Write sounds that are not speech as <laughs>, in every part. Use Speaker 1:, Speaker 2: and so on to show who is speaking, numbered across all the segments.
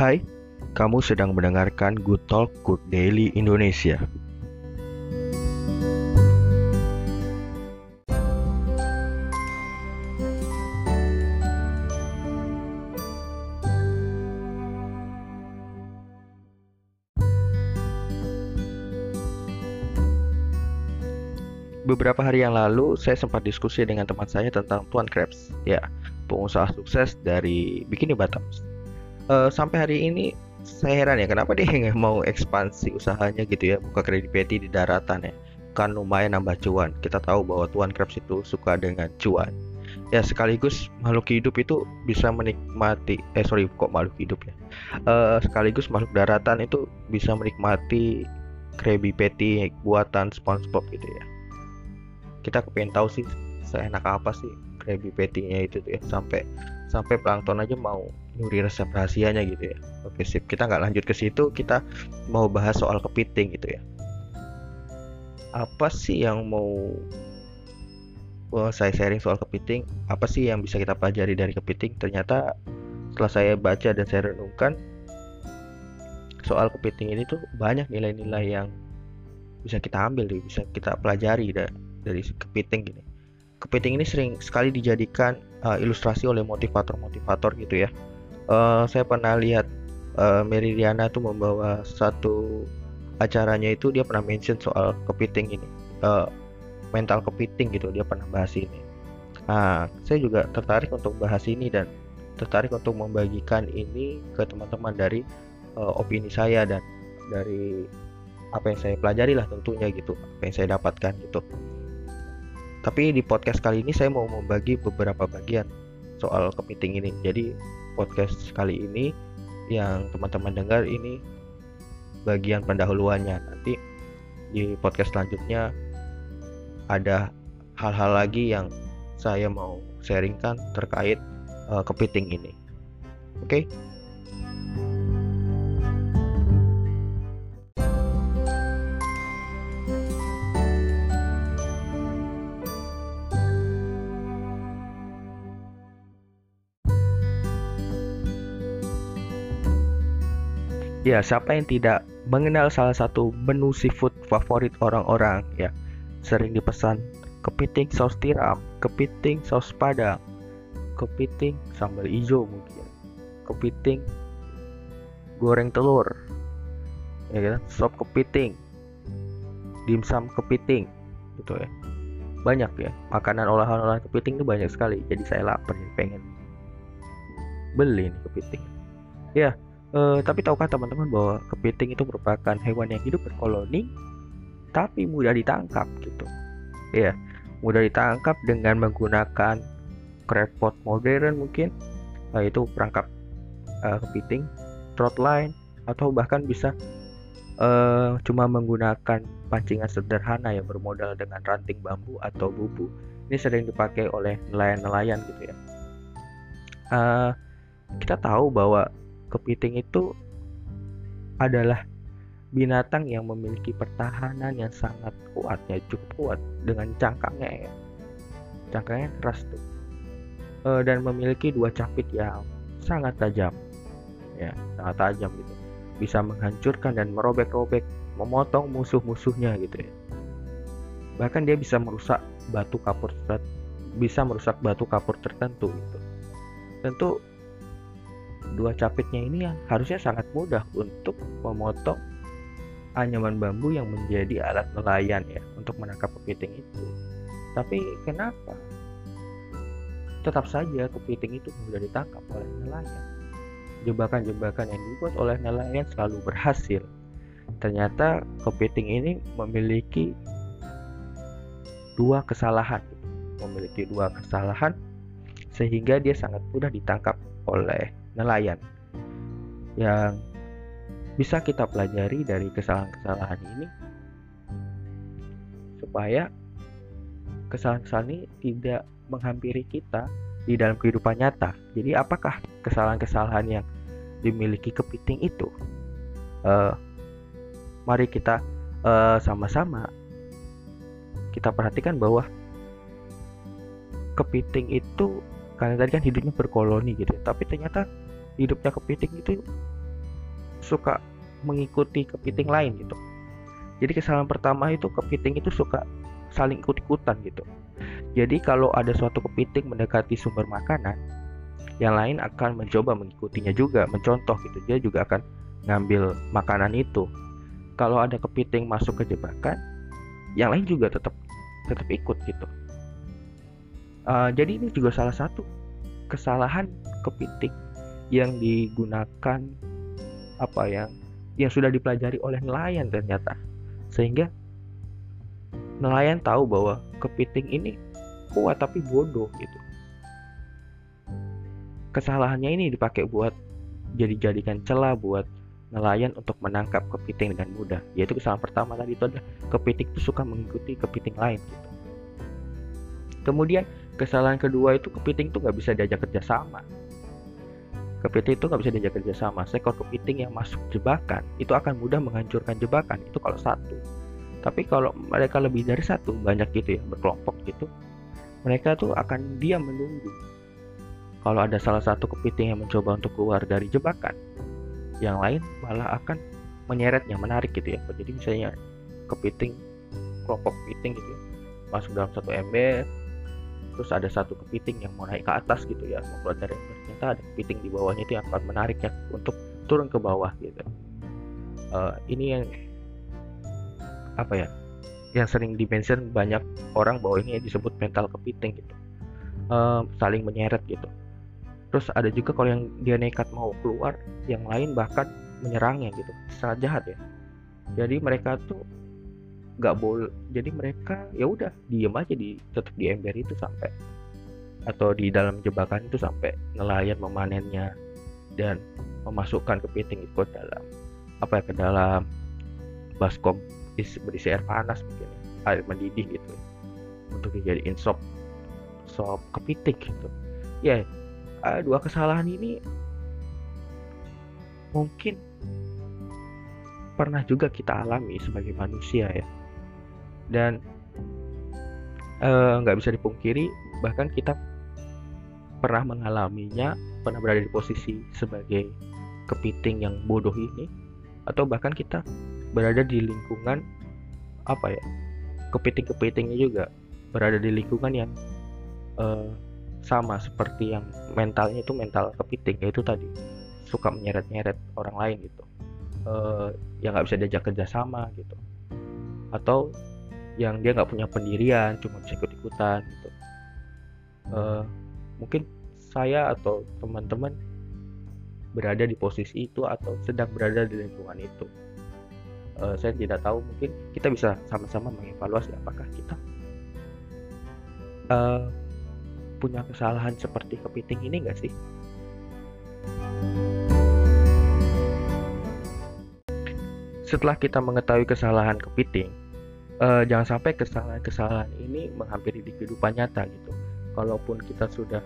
Speaker 1: Hai, kamu sedang mendengarkan Good Talk Good Daily Indonesia. Beberapa hari yang lalu, saya sempat diskusi dengan teman saya tentang Tuan Krebs, ya, pengusaha sukses dari Bikini Bottom. Uh, sampai hari ini, saya heran ya, kenapa dia <laughs> nggak mau ekspansi usahanya gitu ya, buka kredit peti di daratan ya, kan lumayan nambah cuan. Kita tahu bahwa Tuan Krebs itu suka dengan cuan. Ya sekaligus makhluk hidup itu bisa menikmati, eh sorry kok makhluk hidup ya, uh, sekaligus makhluk daratan itu bisa menikmati Krabby Patty buatan SpongeBob gitu ya kita kepengen tahu sih seenak apa sih Krabby Patty-nya itu tuh ya sampai sampai plankton aja mau nyuri resep rahasianya gitu ya. Oke sip. Kita nggak lanjut ke situ kita mau bahas soal kepiting gitu ya. Apa sih yang mau oh, saya sharing soal kepiting? Apa sih yang bisa kita pelajari dari kepiting? Ternyata setelah saya baca dan saya renungkan soal kepiting ini tuh banyak nilai-nilai yang bisa kita ambil bisa kita pelajari dari kepiting gini. Kepiting ini sering sekali dijadikan uh, ilustrasi oleh motivator-motivator gitu ya. Uh, saya pernah lihat uh, Meridiana tuh membawa satu acaranya itu dia pernah mention soal kepiting ini. Uh, mental kepiting gitu dia pernah bahas ini. Nah, saya juga tertarik untuk bahas ini dan tertarik untuk membagikan ini ke teman-teman dari uh, opini saya dan dari apa yang saya pelajari lah tentunya gitu apa yang saya dapatkan gitu tapi di podcast kali ini saya mau membagi beberapa bagian soal kepiting ini. Jadi podcast kali ini yang teman-teman dengar ini bagian pendahuluannya. Nanti di podcast selanjutnya ada hal-hal lagi yang saya mau sharingkan terkait uh, kepiting ini. Oke? Okay? Ya, siapa yang tidak mengenal salah satu menu seafood favorit orang-orang ya? Sering dipesan kepiting saus tiram, kepiting saus padang, kepiting sambal hijau mungkin, kepiting goreng telur, ya kan? Sop kepiting, dimsum kepiting, gitu ya. Banyak ya, makanan olahan-olahan kepiting itu banyak sekali. Jadi saya lapar pengen beli nih kepiting. Ya, Uh, tapi tahukah teman-teman bahwa kepiting itu merupakan hewan yang hidup berkoloni tapi mudah ditangkap gitu. Ya, mudah ditangkap dengan menggunakan crabpot modern mungkin uh, itu perangkap uh, kepiting, trot line atau bahkan bisa uh, cuma menggunakan pancingan sederhana yang bermodal dengan ranting bambu atau bubu. Ini sering dipakai oleh nelayan-nelayan gitu ya. Uh, kita tahu bahwa kepiting itu adalah binatang yang memiliki pertahanan yang sangat kuat ya cukup kuat dengan cangkangnya ya. Cangkangnya keras tuh. E, dan memiliki dua capit yang sangat tajam ya sangat tajam gitu. Bisa menghancurkan dan merobek-robek memotong musuh-musuhnya gitu ya. Bahkan dia bisa merusak batu kapur bisa merusak batu kapur tertentu gitu. Tentu dua capitnya ini yang harusnya sangat mudah untuk memotong anyaman bambu yang menjadi alat nelayan ya untuk menangkap kepiting itu. Tapi kenapa tetap saja kepiting itu mudah ditangkap oleh nelayan? Jebakan-jebakan yang dibuat oleh nelayan selalu berhasil. Ternyata kepiting ini memiliki dua kesalahan, memiliki dua kesalahan sehingga dia sangat mudah ditangkap oleh nelayan yang bisa kita pelajari dari kesalahan-kesalahan ini supaya kesalahan-kesalahan ini tidak menghampiri kita di dalam kehidupan nyata. Jadi apakah kesalahan-kesalahan yang dimiliki kepiting itu? Uh, mari kita eh, sama-sama kita perhatikan bahwa kepiting itu karena tadi kan hidupnya berkoloni gitu, tapi ternyata hidupnya kepiting itu suka mengikuti kepiting lain gitu. Jadi kesalahan pertama itu kepiting itu suka saling ikut-ikutan gitu. Jadi kalau ada suatu kepiting mendekati sumber makanan yang lain akan mencoba mengikutinya juga mencontoh gitu. Dia juga akan ngambil makanan itu. Kalau ada kepiting masuk ke jebakan yang lain juga tetap tetap ikut gitu. Uh, jadi ini juga salah satu kesalahan kepiting yang digunakan apa ya yang sudah dipelajari oleh nelayan ternyata sehingga nelayan tahu bahwa kepiting ini kuat tapi bodoh gitu kesalahannya ini dipakai buat jadi jadikan celah buat nelayan untuk menangkap kepiting dengan mudah. Yaitu kesalahan pertama tadi itu adalah kepiting itu suka mengikuti kepiting lain gitu. Kemudian kesalahan kedua itu kepiting itu nggak bisa diajak kerjasama. Kepiting itu nggak bisa diajak kerjasama. Seekor kepiting yang masuk jebakan itu akan mudah menghancurkan jebakan. Itu kalau satu. Tapi kalau mereka lebih dari satu, banyak gitu ya, berkelompok gitu, mereka tuh akan diam menunggu. Kalau ada salah satu kepiting yang mencoba untuk keluar dari jebakan, yang lain malah akan menyeretnya menarik gitu ya jadi misalnya kepiting kelompok kepiting gitu ya, masuk dalam satu ember terus ada satu kepiting yang mau naik ke atas gitu ya mau keluar dari ember ternyata ada kepiting di bawahnya itu yang akan menariknya untuk turun ke bawah gitu. Uh, ini yang apa ya yang sering dimention banyak orang bahwa ini disebut mental kepiting gitu. Uh, saling menyeret gitu. Terus ada juga kalau yang dia nekat mau keluar yang lain bahkan menyerangnya gitu. Sangat jahat ya. Jadi mereka tuh nggak boleh jadi mereka ya udah diem aja di tetap di ember itu sampai atau di dalam jebakan itu sampai nelayan memanennya dan memasukkan kepiting itu ke dalam apa ya ke dalam baskom berisi air panas mungkin air mendidih gitu untuk dijadiin sop sop kepiting gitu. Ya uh, dua kesalahan ini mungkin pernah juga kita alami sebagai manusia ya. Dan eh, nggak uh, bisa dipungkiri bahkan kita pernah mengalaminya pernah berada di posisi sebagai kepiting yang bodoh ini atau bahkan kita berada di lingkungan apa ya kepiting-kepitingnya juga berada di lingkungan yang uh, sama seperti yang mentalnya itu mental kepiting yaitu tadi suka menyeret-nyeret orang lain gitu. Uh, yang nggak bisa diajak kerjasama gitu. Atau yang dia nggak punya pendirian cuma bisa ikut-ikutan gitu. Uh, mungkin saya atau teman-teman berada di posisi itu atau sedang berada di lingkungan itu uh, saya tidak tahu mungkin kita bisa sama-sama mengevaluasi apakah kita uh, punya kesalahan seperti kepiting ini nggak sih? Setelah kita mengetahui kesalahan kepiting, uh, jangan sampai kesalahan-kesalahan ini menghampiri di kehidupan nyata gitu. Kalaupun kita sudah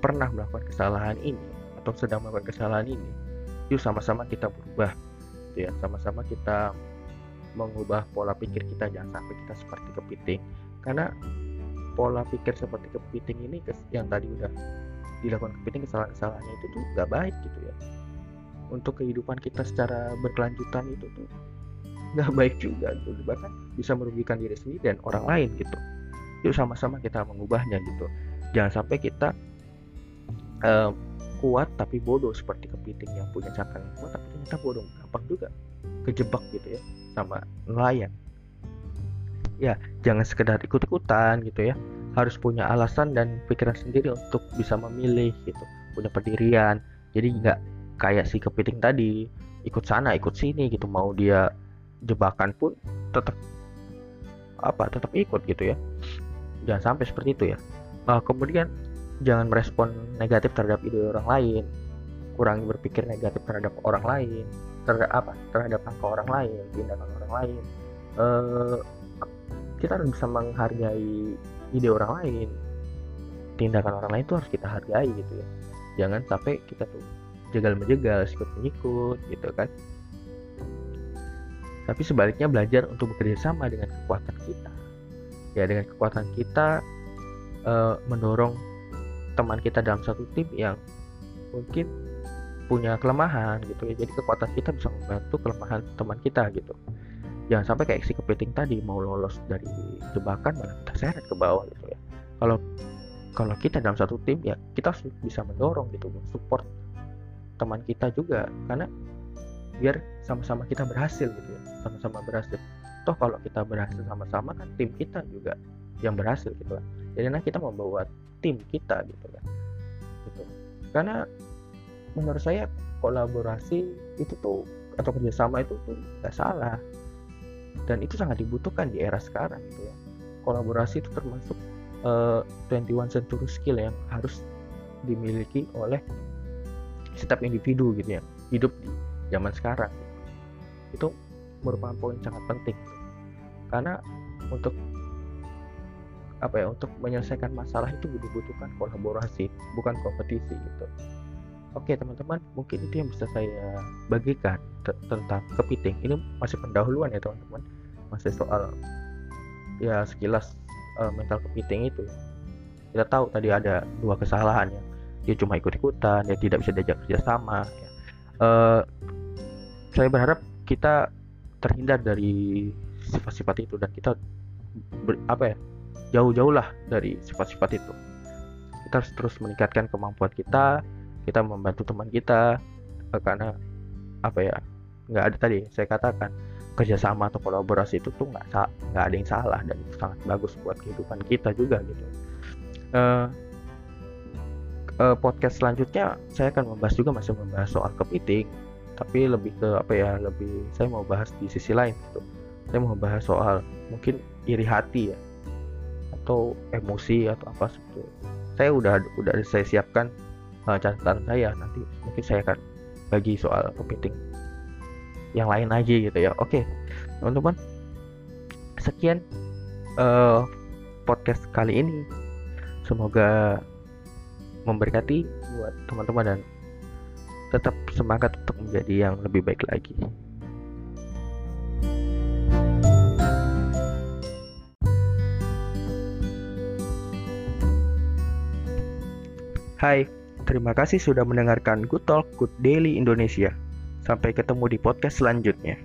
Speaker 1: pernah melakukan kesalahan ini atau sedang melakukan kesalahan ini, yuk sama-sama kita berubah, gitu ya. Sama-sama kita mengubah pola pikir kita jangan sampai kita seperti kepiting. Karena pola pikir seperti kepiting ini yang tadi udah dilakukan kepiting kesalahan-kesalahannya itu tuh nggak baik gitu ya. Untuk kehidupan kita secara berkelanjutan itu tuh nggak baik juga gitu. Bahkan bisa merugikan diri sendiri dan orang lain gitu yuk sama-sama kita mengubahnya gitu. Jangan sampai kita uh, kuat tapi bodoh seperti kepiting yang punya cakar yang kuat tapi ternyata bodoh gampang juga kejebak gitu ya sama nelayan. Ya jangan sekedar ikut-ikutan gitu ya. Harus punya alasan dan pikiran sendiri untuk bisa memilih gitu punya pendirian. Jadi nggak kayak si kepiting tadi ikut sana ikut sini gitu. Mau dia jebakan pun tetap apa tetap ikut gitu ya jangan sampai seperti itu ya. Uh, kemudian jangan merespon negatif terhadap ide orang lain. Kurangi berpikir negatif terhadap orang lain. Terhadap apa? Terhadap langkah orang lain tindakan orang lain. Uh, kita harus bisa menghargai ide orang lain. Tindakan orang lain itu harus kita hargai gitu ya. Jangan sampai kita tuh jegal menjegal sikut menyikut gitu kan. Tapi sebaliknya belajar untuk bekerja sama dengan kekuatan kita ya dengan kekuatan kita e, mendorong teman kita dalam satu tim yang mungkin punya kelemahan gitu ya. Jadi kekuatan kita bisa membantu kelemahan teman kita gitu. Jangan sampai kayak si kepiting tadi mau lolos dari jebakan malah kita seret ke bawah gitu ya. Kalau kalau kita dalam satu tim ya kita bisa mendorong gitu support teman kita juga. Karena biar sama-sama kita berhasil gitu ya sama-sama berhasil toh kalau kita berhasil sama-sama kan tim kita juga yang berhasil gitu lah jadi nanti kita membawa tim kita gitu kan. Gitu. Karena menurut saya kolaborasi itu tuh atau kerjasama itu tuh nggak salah. Dan itu sangat dibutuhkan di era sekarang gitu ya. Kolaborasi itu termasuk uh, eh, 21 century skill yang harus dimiliki oleh setiap individu gitu ya. Hidup di zaman sekarang. Itu merupakan poin sangat penting karena untuk apa ya untuk menyelesaikan masalah itu dibutuhkan kolaborasi bukan kompetisi gitu. Oke teman-teman mungkin itu yang bisa saya bagikan tentang kepiting. Ini masih pendahuluan ya teman-teman. Masih soal ya sekilas uh, mental kepiting itu. Kita tahu tadi ada dua kesalahan ya. Dia cuma ikut-ikutan ya tidak bisa diajak kerjasama ya. uh, saya berharap kita terhindar dari sifat-sifat itu dan kita ber, apa ya jauh-jauh lah dari sifat-sifat itu. Kita harus terus meningkatkan kemampuan kita kita membantu teman kita uh, karena apa ya nggak ada tadi saya katakan kerjasama atau kolaborasi itu tuh nggak nggak ada yang salah dan itu sangat bagus buat kehidupan kita juga gitu. Uh, uh, podcast selanjutnya saya akan membahas juga masih membahas soal kepiting tapi lebih ke apa ya lebih saya mau bahas di sisi lain gitu saya mau bahas soal mungkin iri hati ya. Atau emosi atau apa seperti itu. saya udah udah saya siapkan uh, catatan saya. Nanti mungkin saya akan bagi soal kepiting yang lain lagi gitu ya. Oke teman-teman. Sekian uh, podcast kali ini. Semoga memberkati buat teman-teman dan tetap semangat untuk menjadi yang lebih baik lagi. Hai, terima kasih sudah mendengarkan Good Talk Good Daily Indonesia. Sampai ketemu di podcast selanjutnya.